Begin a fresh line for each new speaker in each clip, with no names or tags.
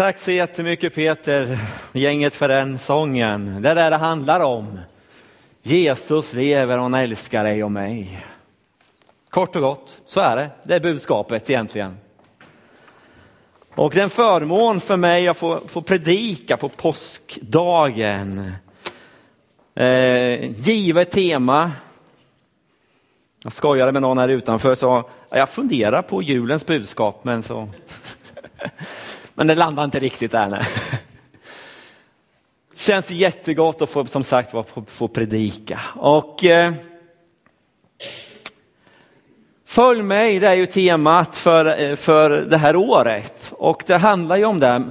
Tack så jättemycket Peter, gänget för den sången. Det är det det handlar om. Jesus lever och han älskar dig och mig. Kort och gott, så är det. Det är budskapet egentligen. Och det är en förmån för mig att få, få predika på påskdagen. Eh, givet tema. Jag skojade med någon här utanför så jag funderar på julens budskap men så Men det landar inte riktigt där. Nej. Känns jättegott att få, som sagt få, få predika. Och, eh, följ mig, det är ju temat för, eh, för det här året. Och det handlar ju om det.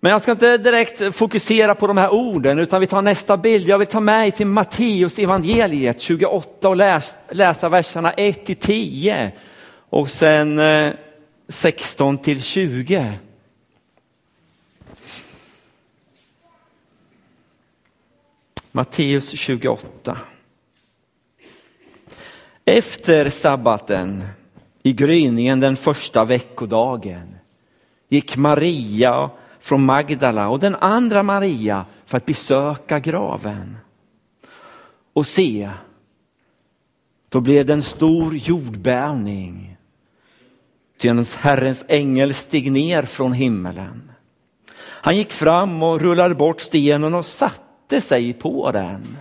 Men jag ska inte direkt fokusera på de här orden utan vi tar nästa bild. Jag vill ta mig till Matteus evangeliet 28 och läs, läsa verserna 1 till 10. Och sen eh, 16 till 20. Matteus 28. Efter sabbaten, i gryningen den första veckodagen, gick Maria från Magdala och den andra Maria för att besöka graven. Och se, då blev det en stor jordbävning Ty Herrens ängel steg ner från himmelen. Han gick fram och rullade bort stenen och satt satte sig på den.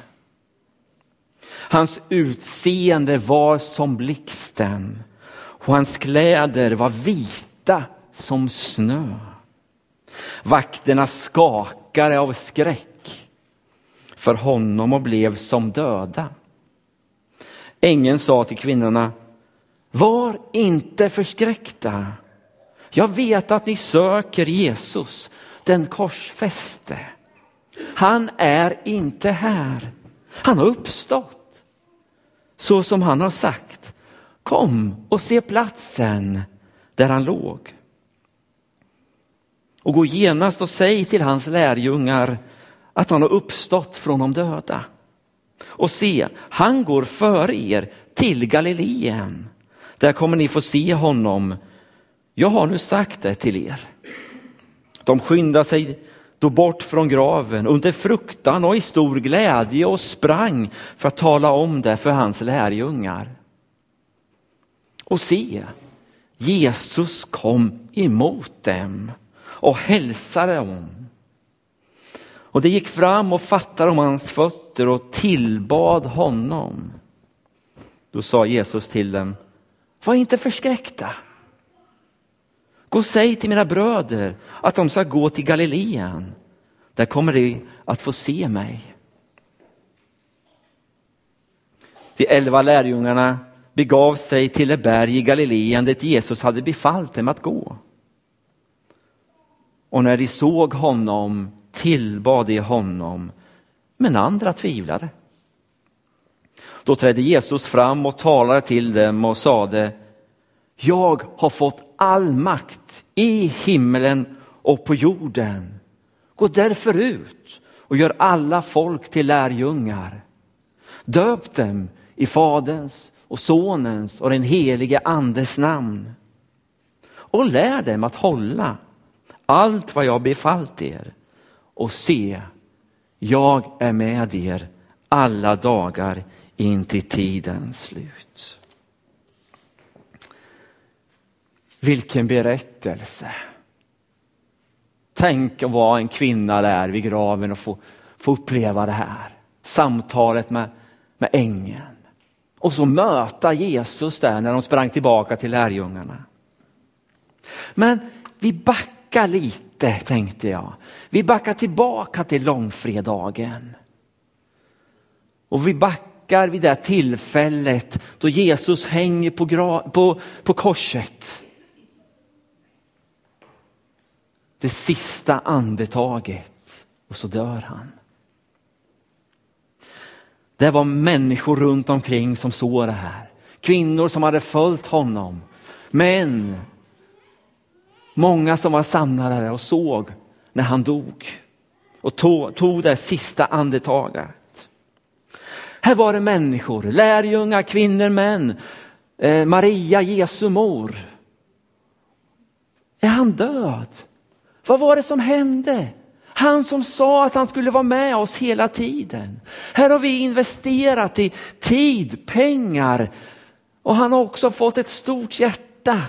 Hans utseende var som blixten och hans kläder var vita som snö. Vakterna skakade av skräck för honom och blev som döda. Ängeln sa till kvinnorna, var inte förskräckta. Jag vet att ni söker Jesus, den korsfäste. Han är inte här. Han har uppstått. Så som han har sagt. Kom och se platsen där han låg. Och gå genast och säg till hans lärjungar att han har uppstått från de döda. Och se, han går före er till Galileen. Där kommer ni få se honom. Jag har nu sagt det till er. De skyndade sig då bort från graven under fruktan och i stor glädje och sprang för att tala om det för hans lärjungar. Och se, Jesus kom emot dem och hälsade dem. Och de gick fram och fattade om hans fötter och tillbad honom. Då sa Jesus till dem, var inte förskräckta. Gå och säg till mina bröder att de ska gå till Galileen. Där kommer de att få se mig. De elva lärjungarna begav sig till det berg i Galileen dit Jesus hade befallt dem att gå. Och när de såg honom tillbad de honom, men andra tvivlade. Då trädde Jesus fram och talade till dem och sade, jag har fått all makt i himlen och på jorden. Gå därför ut och gör alla folk till lärjungar. Döp dem i Faderns och Sonens och den helige Andes namn. Och lär dem att hålla allt vad jag befallt er. Och se, jag är med er alla dagar in till tidens slut. Vilken berättelse. Tänk att vara en kvinna där vid graven och få, få uppleva det här. Samtalet med, med ängeln. Och så möta Jesus där när de sprang tillbaka till lärjungarna. Men vi backar lite tänkte jag. Vi backar tillbaka till långfredagen. Och vi backar vid det tillfället då Jesus hänger på, på, på korset. Det sista andetaget och så dör han. Det var människor runt omkring som såg det här. Kvinnor som hade följt honom. Men många som var samlade och såg när han dog och tog, tog det sista andetaget. Här var det människor, lärjungar, kvinnor, män. Eh, Maria, Jesu mor. Är han död? Vad var det som hände? Han som sa att han skulle vara med oss hela tiden. Här har vi investerat i tid, pengar och han har också fått ett stort hjärta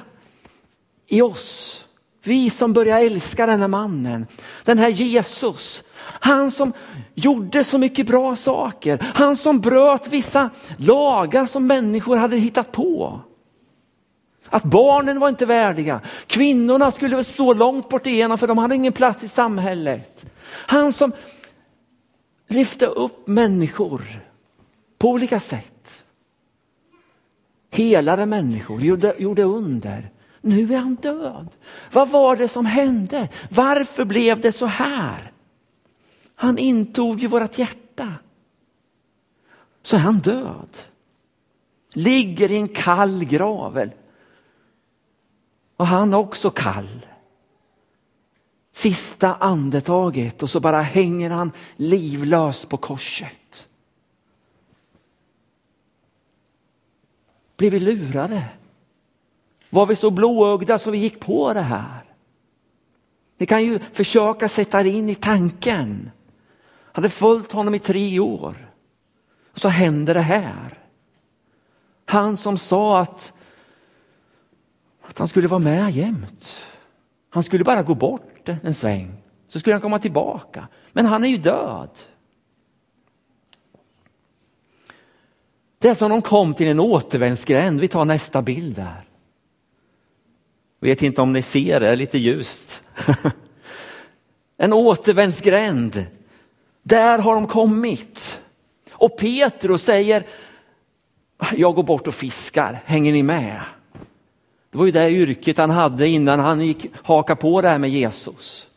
i oss. Vi som börjar älska den här mannen, den här Jesus. Han som gjorde så mycket bra saker. Han som bröt vissa lagar som människor hade hittat på. Att barnen var inte värdiga. Kvinnorna skulle stå långt bort igenom för de hade ingen plats i samhället. Han som lyfte upp människor på olika sätt. Helade människor, gjorde, gjorde under. Nu är han död. Vad var det som hände? Varför blev det så här? Han intog ju vårt hjärta. Så är han död. Ligger i en kall gravel. Och han också kall. Sista andetaget och så bara hänger han livlös på korset. Blev vi lurade? Var vi så blåögda så vi gick på det här? Ni kan ju försöka sätta er in i tanken. Hade följt honom i tre år. Och så händer det här. Han som sa att, att han skulle vara med jämt. Han skulle bara gå bort en sväng, så skulle han komma tillbaka. Men han är ju död. Det är som de kom till en återvändsgränd. Vi tar nästa bild där. Vet inte om ni ser det, det är lite ljust. en återvändsgränd. Där har de kommit. Och Petrus säger, jag går bort och fiskar, hänger ni med? Det var ju det yrket han hade innan han gick haka på det här med Jesus.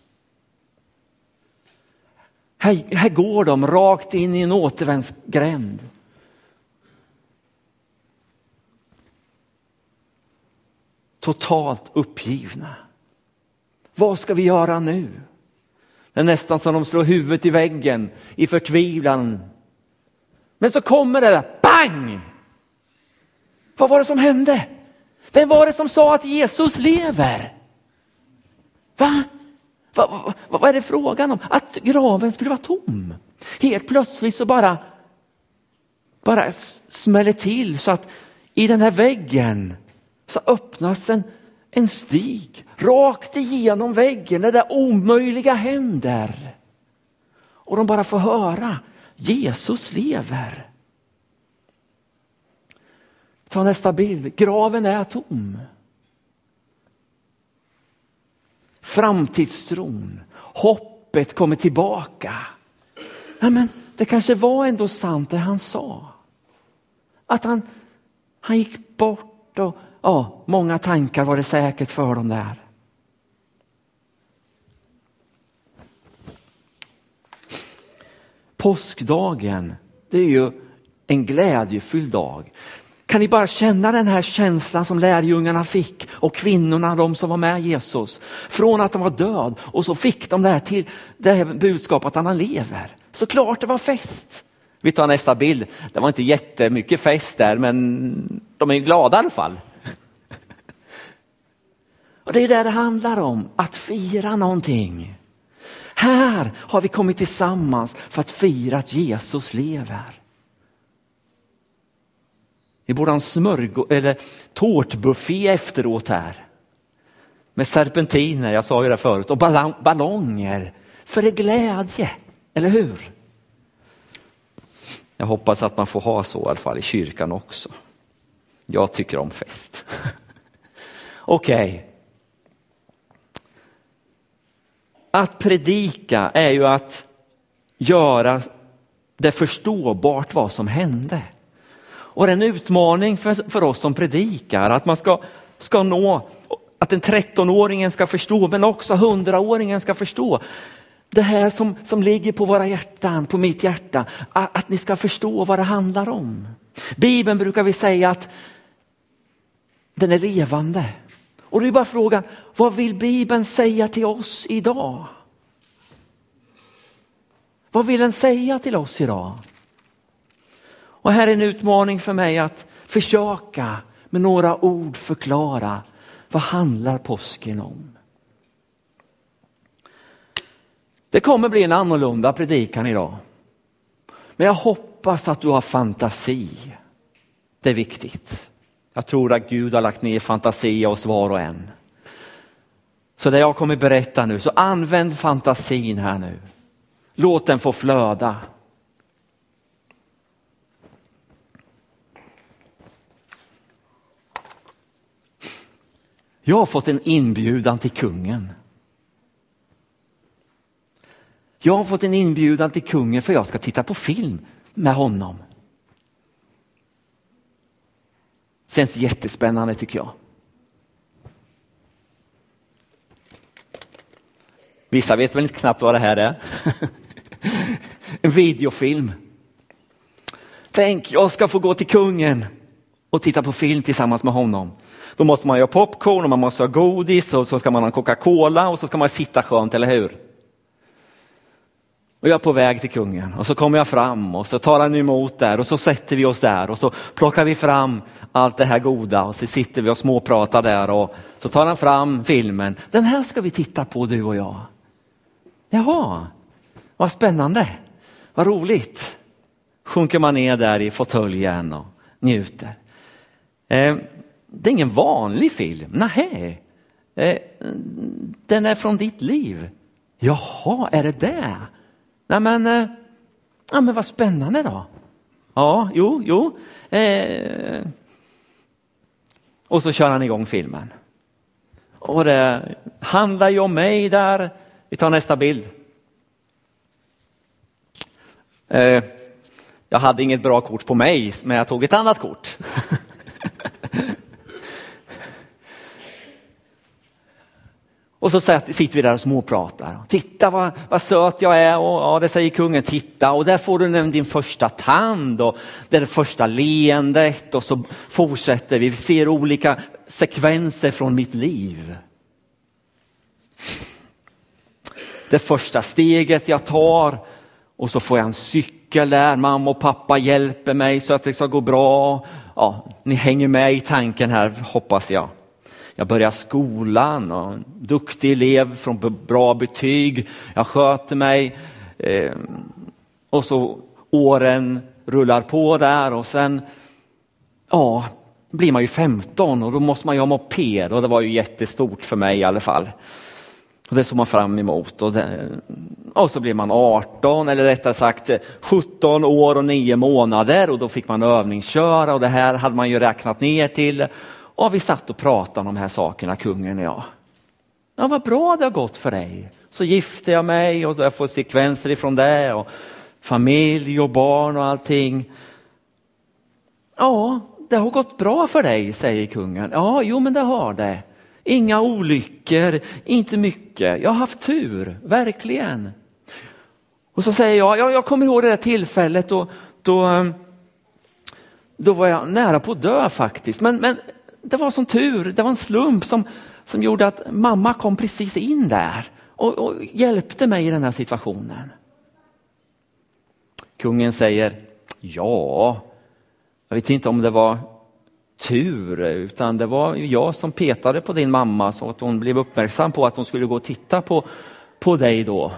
Här, här går de rakt in i en återvändsgränd. Totalt uppgivna. Vad ska vi göra nu? Det är nästan som de slår huvudet i väggen i förtvivlan. Men så kommer det där, bang! Vad var det som hände? Vem var det som sa att Jesus lever? Va? Va, va, va, vad är det frågan om? Att graven skulle vara tom. Helt plötsligt så bara, bara smäller till så att i den här väggen så öppnas en, en stig rakt igenom väggen där det omöjliga händer. Och de bara får höra, Jesus lever. Ta nästa bild, graven är tom. Framtidstron, hoppet kommer tillbaka. Ja, men det kanske var ändå sant det han sa. Att han, han gick bort och ja, många tankar var det säkert för dem där. Påskdagen, det är ju en glädjefylld dag. Kan ni bara känna den här känslan som lärjungarna fick och kvinnorna, de som var med Jesus. Från att de var död och så fick de det här, till, det här budskapet att han lever. Såklart det var fest. Vi tar nästa bild. Det var inte jättemycket fest där men de är glada i alla fall. Och Det är det det handlar om, att fira någonting. Här har vi kommit tillsammans för att fira att Jesus lever. Vi borde ha en smörgå eller tårtbuffé efteråt här. Med serpentiner, jag sa ju det förut, och ballonger. För det glädje, eller hur? Jag hoppas att man får ha så i alla fall i kyrkan också. Jag tycker om fest. Okej. Okay. Att predika är ju att göra det förståbart vad som hände. Och det är en utmaning för, för oss som predikar att man ska, ska nå, att den 13-åringen ska förstå men också 100-åringen ska förstå. Det här som, som ligger på våra hjärtan, på mitt hjärta, att, att ni ska förstå vad det handlar om. Bibeln brukar vi säga att den är levande. Och det är bara frågan, vad vill Bibeln säga till oss idag? Vad vill den säga till oss idag? Och här är en utmaning för mig att försöka med några ord förklara vad handlar påsken om? Det kommer bli en annorlunda predikan idag. Men jag hoppas att du har fantasi. Det är viktigt. Jag tror att Gud har lagt ner fantasi hos var och en. Så det jag kommer berätta nu, så använd fantasin här nu. Låt den få flöda. Jag har fått en inbjudan till kungen. Jag har fått en inbjudan till kungen för jag ska titta på film med honom. Känns jättespännande tycker jag. Vissa vet väl inte knappt vad det här är. en videofilm. Tänk, jag ska få gå till kungen och titta på film tillsammans med honom. Då måste man ha popcorn och man måste ha godis och så ska man ha Coca-Cola och så ska man sitta skönt, eller hur? Och jag är på väg till kungen och så kommer jag fram och så tar han emot där och så sätter vi oss där och så plockar vi fram allt det här goda och så sitter vi och småpratar där och så tar han fram filmen. Den här ska vi titta på du och jag. Jaha, vad spännande, vad roligt. Sjunker man ner där i fåtöljen och njuter. Eh, det är ingen vanlig film, nej. Eh, den är från ditt liv. Jaha, är det det? Nej men, eh, ja, men vad spännande då. Ja, jo, jo. Eh, och så kör han igång filmen. Och det handlar ju om mig där. Vi tar nästa bild. Eh, jag hade inget bra kort på mig, men jag tog ett annat kort. Och så sitter vi där och småpratar. Titta vad, vad söt jag är och ja, det säger kungen, titta och där får du din första tand och det är det första leendet och så fortsätter vi. Vi ser olika sekvenser från mitt liv. Det första steget jag tar och så får jag en cykel där, mamma och pappa hjälper mig så att det ska gå bra. Ja, ni hänger med i tanken här hoppas jag. Jag börjar skolan och duktig elev från bra betyg. Jag sköter mig. Eh, och så åren rullar på där och sen ja, blir man ju 15 och då måste man ju ha moped och det var ju jättestort för mig i alla fall. Och det såg man fram emot. Och, det, och så blir man 18 eller rättare sagt 17 år och 9 månader och då fick man övningsköra och det här hade man ju räknat ner till och vi satt och pratade om de här sakerna, kungen och jag. Ja, vad bra det har gått för dig. Så gifte jag mig och jag får sekvenser ifrån det och familj och barn och allting. Ja, det har gått bra för dig, säger kungen. Ja, jo men det har det. Inga olyckor, inte mycket. Jag har haft tur, verkligen. Och så säger jag, ja, jag kommer ihåg det där tillfället då, då, eh, då var jag nära på att dö faktiskt. Men, men det var som tur, det var en slump som, som gjorde att mamma kom precis in där och, och hjälpte mig i den här situationen. Kungen säger, ja, jag vet inte om det var tur, utan det var jag som petade på din mamma så att hon blev uppmärksam på att hon skulle gå och titta på, på dig då.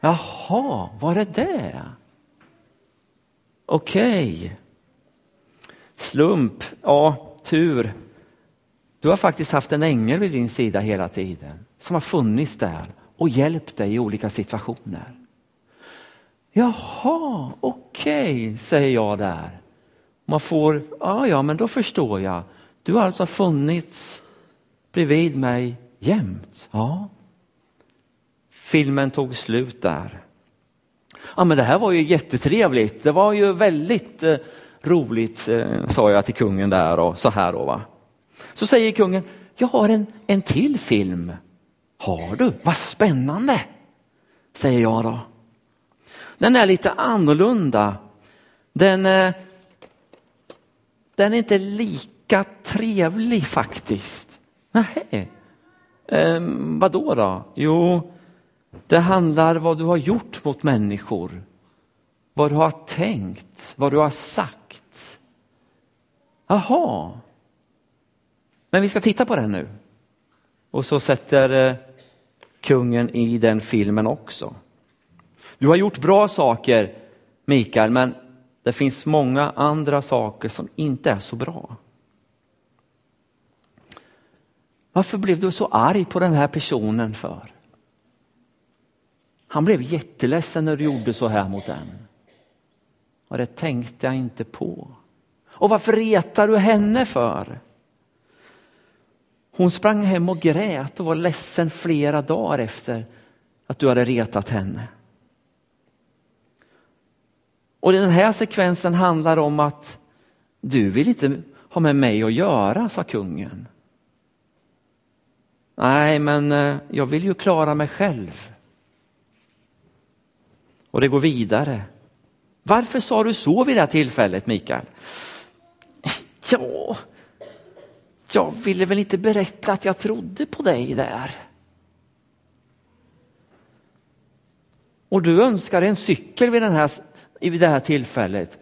Jaha, var det det? Okej. Okay. Slump, ja tur. Du har faktiskt haft en ängel vid din sida hela tiden som har funnits där och hjälpt dig i olika situationer. Jaha, okej, okay, säger jag där. Man får, ja, ja, men då förstår jag. Du har alltså funnits bredvid mig jämt. Ja. Filmen tog slut där. Ja, men det här var ju jättetrevligt. Det var ju väldigt eh, roligt, eh, sa jag till kungen där och så här då. Va? Så säger kungen, jag har en, en till film. Har du? Vad spännande, säger jag då. Den är lite annorlunda. Den, eh, den är inte lika trevlig faktiskt. Nej. Ehm, vad då, då? Jo, det handlar vad du har gjort mot människor. Vad du har tänkt, vad du har sagt Jaha. Men vi ska titta på den nu. Och så sätter eh, kungen i den filmen också. Du har gjort bra saker Mikael, men det finns många andra saker som inte är så bra. Varför blev du så arg på den här personen för? Han blev jätteledsen när du gjorde så här mot den. Och det tänkte jag inte på. Och varför retar du henne för? Hon sprang hem och grät och var ledsen flera dagar efter att du hade retat henne. Och den här sekvensen handlar om att du vill inte ha med mig att göra, sa kungen. Nej, men eh, jag vill ju klara mig själv. Och det går vidare. Varför sa du så vid det här tillfället, Mikael? Ja, jag ville väl inte berätta att jag trodde på dig där. Och du önskade en cykel vid, den här, vid det här tillfället.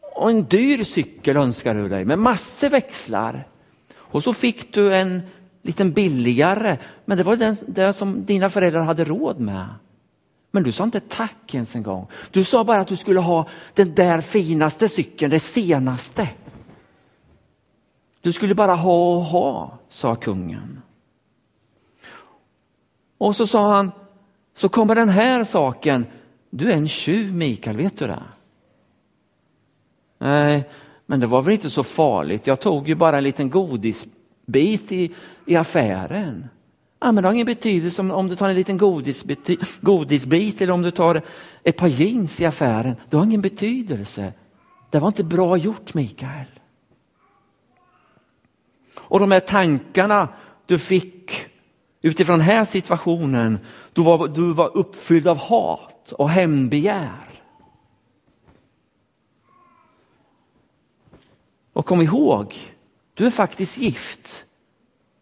Och en dyr cykel önskade du dig med massor växlar. Och så fick du en liten billigare, men det var den, den som dina föräldrar hade råd med. Men du sa inte tack ens en gång. Du sa bara att du skulle ha den där finaste cykeln, det senaste. Du skulle bara ha och ha, sa kungen. Och så sa han, så kommer den här saken. Du är en tjuv Mikael, vet du det? Nej, men det var väl inte så farligt. Jag tog ju bara en liten godisbit i, i affären. Ja, men det har ingen betydelse om, om du tar en liten godisbit, godisbit eller om du tar ett par jeans i affären. Det har ingen betydelse. Det var inte bra gjort Mikael. Och de här tankarna du fick utifrån den här situationen, du var, du var uppfylld av hat och hämndbegär. Och kom ihåg, du är faktiskt gift.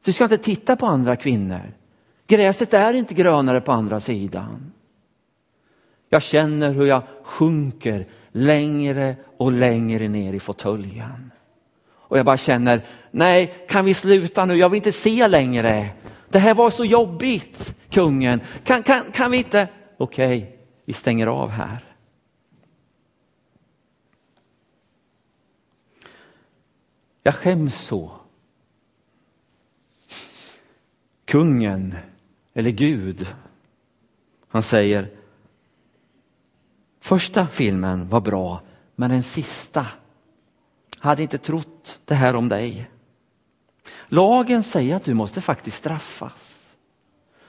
Du ska inte titta på andra kvinnor. Gräset är inte grönare på andra sidan. Jag känner hur jag sjunker längre och längre ner i fåtöljen. Och jag bara känner, nej, kan vi sluta nu? Jag vill inte se längre. Det här var så jobbigt, kungen. Kan, kan, kan vi inte? Okej, okay, vi stänger av här. Jag skäms så. Kungen, eller Gud, han säger, första filmen var bra, men den sista hade inte trott det här om dig. Lagen säger att du måste faktiskt straffas.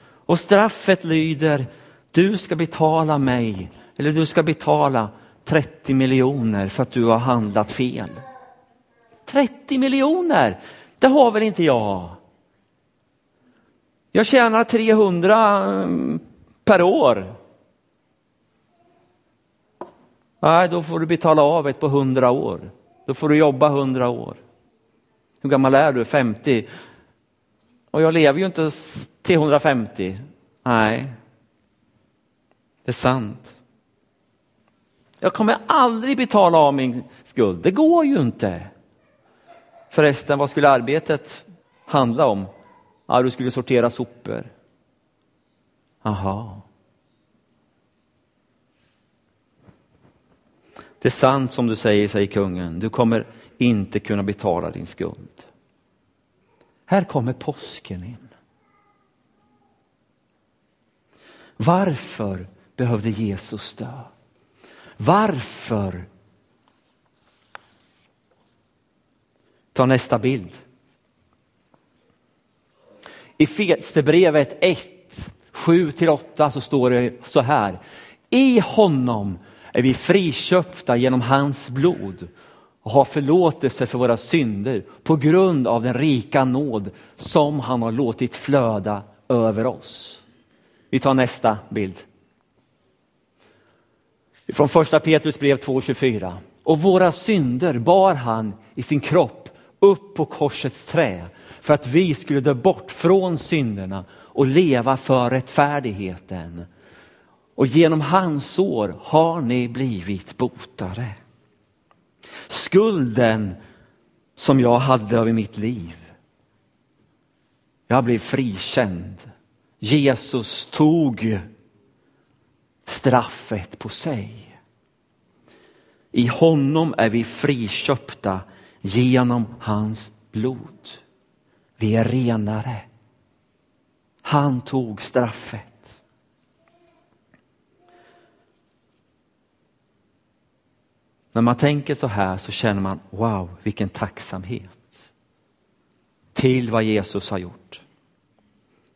Och straffet lyder, du ska betala mig, eller du ska betala 30 miljoner för att du har handlat fel. 30 miljoner, det har väl inte jag? Jag tjänar 300 mm, per år. Nej, då får du betala av ett på 100 år. Då får du jobba 100 år. Hur gammal är du? 50? Och jag lever ju inte till 150. Nej, det är sant. Jag kommer aldrig betala av min skuld. Det går ju inte. Förresten, vad skulle arbetet handla om? Ja, du skulle sortera sopor. Aha. Det är sant som du säger, säger kungen. Du kommer inte kunna betala din skuld. Här kommer påsken in. Varför behövde Jesus dö? Varför? Ta nästa bild. I Fetstebrevet 1, 7-8 så står det så här. I honom är vi friköpta genom hans blod och har förlåtelse för våra synder på grund av den rika nåd som han har låtit flöda över oss. Vi tar nästa bild. Från första Petrus brev 2.24. Och våra synder bar han i sin kropp upp på korsets trä för att vi skulle dö bort från synderna och leva för rättfärdigheten. Och genom hans sår har ni blivit botade. Skulden som jag hade över mitt liv. Jag blev frikänd. Jesus tog straffet på sig. I honom är vi friköpta genom hans blod. Vi är renare. Han tog straffet. När man tänker så här så känner man, wow, vilken tacksamhet till vad Jesus har gjort.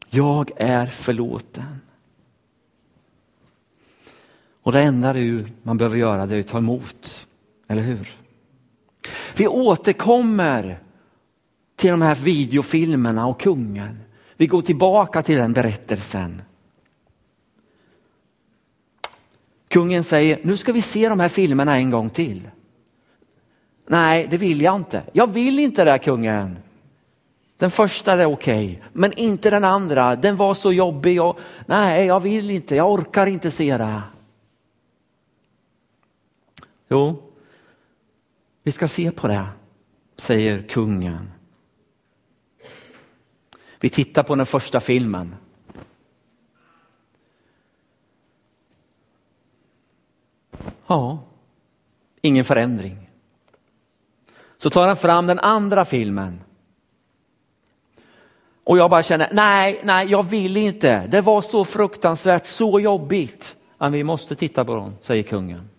Jag är förlåten. Och det enda det man behöver göra det är att ta emot, eller hur? Vi återkommer till de här videofilmerna och kungen. Vi går tillbaka till den berättelsen. Kungen säger, nu ska vi se de här filmerna en gång till. Nej, det vill jag inte. Jag vill inte det, kungen. Den första är okej, okay, men inte den andra. Den var så jobbig. Och, nej, jag vill inte. Jag orkar inte se det. Jo, vi ska se på det, säger kungen. Vi tittar på den första filmen. Ja, ingen förändring. Så tar han fram den andra filmen. Och jag bara känner, nej, nej, jag vill inte. Det var så fruktansvärt, så jobbigt. Men vi måste titta på dem, säger kungen.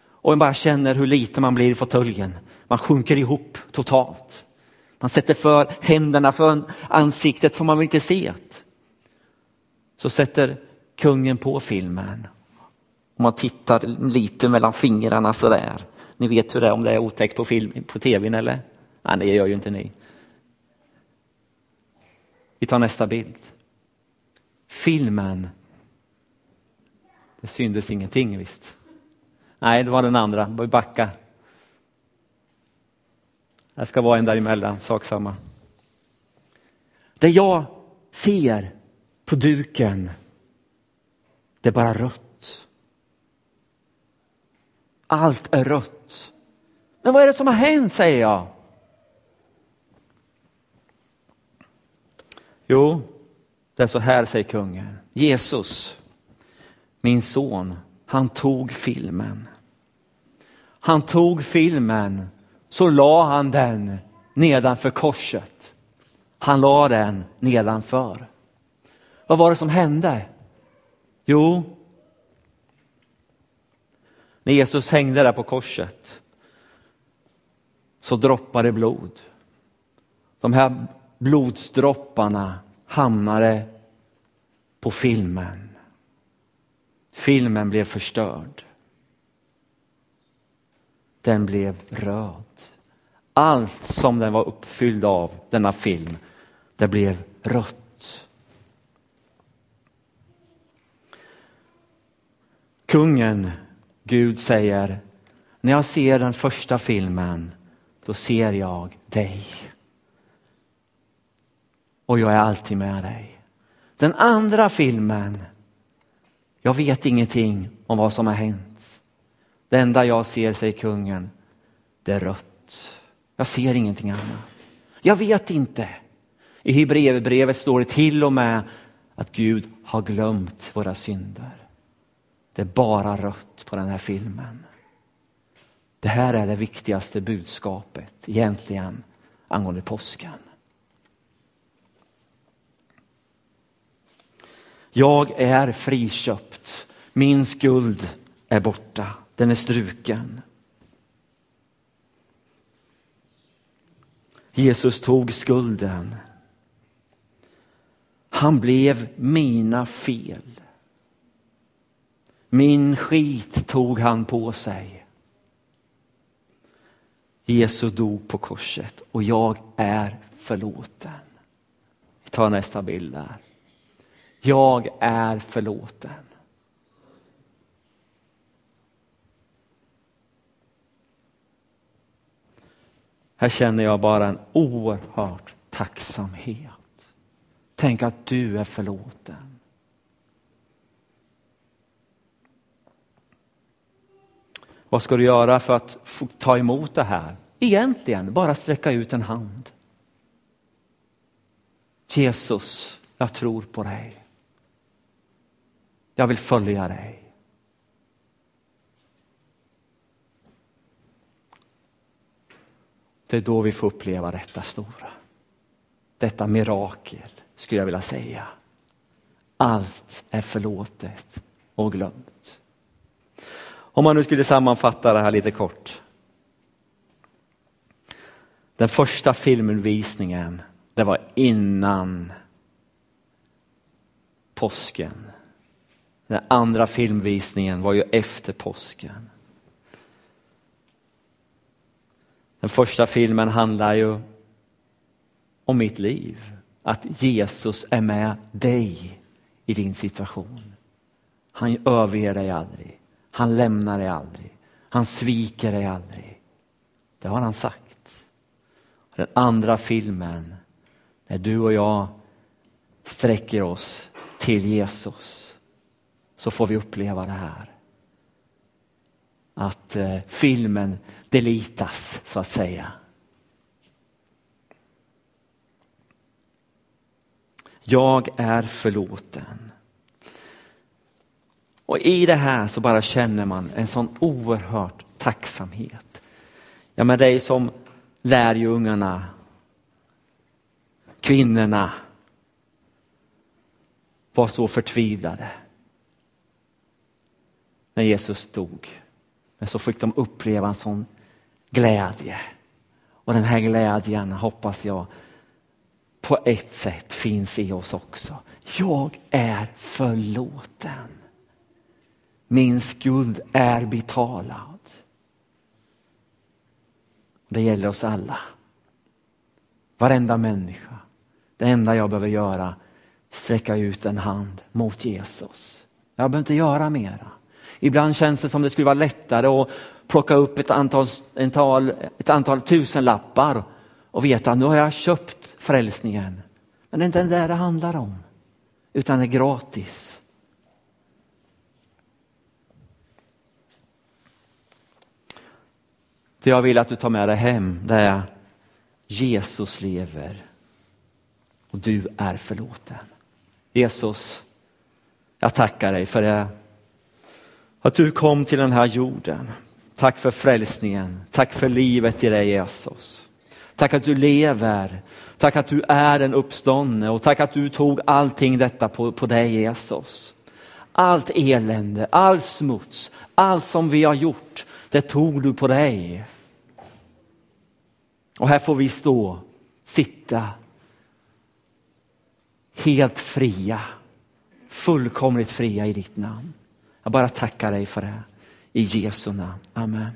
Och man bara känner hur lite man blir i fåtöljen. Man sjunker ihop totalt. Man sätter för händerna för ansiktet för man vill inte se det. Så sätter kungen på filmen. Om man tittar lite mellan fingrarna sådär. Ni vet hur det är om det är otäckt på, film, på tvn eller? Nej, det gör ju inte ni. Vi tar nästa bild. Filmen. Det syndes ingenting visst. Nej, det var den andra. Vi backa. Det ska vara en däremellan, sak samma. Det jag ser på duken, det är bara rött. Allt är rött. Men vad är det som har hänt, säger jag. Jo, det är så här, säger kungen. Jesus, min son, han tog filmen. Han tog filmen, så la han den nedanför korset. Han la den nedanför. Vad var det som hände? Jo, när Jesus hängde där på korset så droppade blod. De här blodsdropparna hamnade på filmen. Filmen blev förstörd. Den blev röd. Allt som den var uppfylld av, denna film, det blev rött. Kungen, Gud säger, när jag ser den första filmen, då ser jag dig. Och jag är alltid med dig. Den andra filmen, jag vet ingenting om vad som har hänt. Det enda jag ser, säger kungen, det är rött. Jag ser ingenting annat. Jag vet inte. I Hebreerbrevet står det till och med att Gud har glömt våra synder. Det är bara rött på den här filmen. Det här är det viktigaste budskapet egentligen angående påsken. Jag är friköpt. Min skuld är borta. Den är struken. Jesus tog skulden. Han blev mina fel. Min skit tog han på sig. Jesus dog på korset och jag är förlåten. Vi tar nästa bild där. Jag är förlåten. Här känner jag bara en oerhörd tacksamhet. Tänk att du är förlåten. Vad ska du göra för att ta emot det här? Egentligen bara sträcka ut en hand. Jesus, jag tror på dig. Jag vill följa dig. Det är då vi får uppleva detta stora. Detta mirakel, skulle jag vilja säga. Allt är förlåtet och glömt. Om man nu skulle sammanfatta det här lite kort. Den första filmvisningen, det var innan påsken. Den andra filmvisningen var ju efter påsken. Den första filmen handlar ju om mitt liv. Att Jesus är med dig i din situation. Han överger dig aldrig. Han lämnar dig aldrig. Han sviker dig aldrig. Det har han sagt. Den andra filmen, när du och jag sträcker oss till Jesus, så får vi uppleva det här. Att eh, filmen delitas, så att säga. Jag är förlåten. Och i det här så bara känner man en sån oerhört tacksamhet. Ja, men det är som lärjungarna, kvinnorna var så förtvivlade när Jesus dog. Men så fick de uppleva en sån glädje. Och den här glädjen hoppas jag på ett sätt finns i oss också. Jag är förlåten. Min skuld är betalad. Det gäller oss alla. Varenda människa. Det enda jag behöver göra sträcka ut en hand mot Jesus. Jag behöver inte göra mera. Ibland känns det som det skulle vara lättare att plocka upp ett antal, ett antal, ett antal tusenlappar och veta att nu har jag köpt frälsningen. Men det är inte det det handlar om, utan det är gratis. Det jag vill att du tar med dig hem, det är Jesus lever och du är förlåten. Jesus, jag tackar dig för det, att du kom till den här jorden. Tack för frälsningen. Tack för livet i dig Jesus. Tack att du lever. Tack att du är en uppståndne och tack att du tog allting detta på, på dig Jesus. Allt elände, all smuts, allt som vi har gjort, det tog du på dig. Och här får vi stå, sitta helt fria, fullkomligt fria i ditt namn. Jag bara tackar dig för det. I Jesu namn. Amen.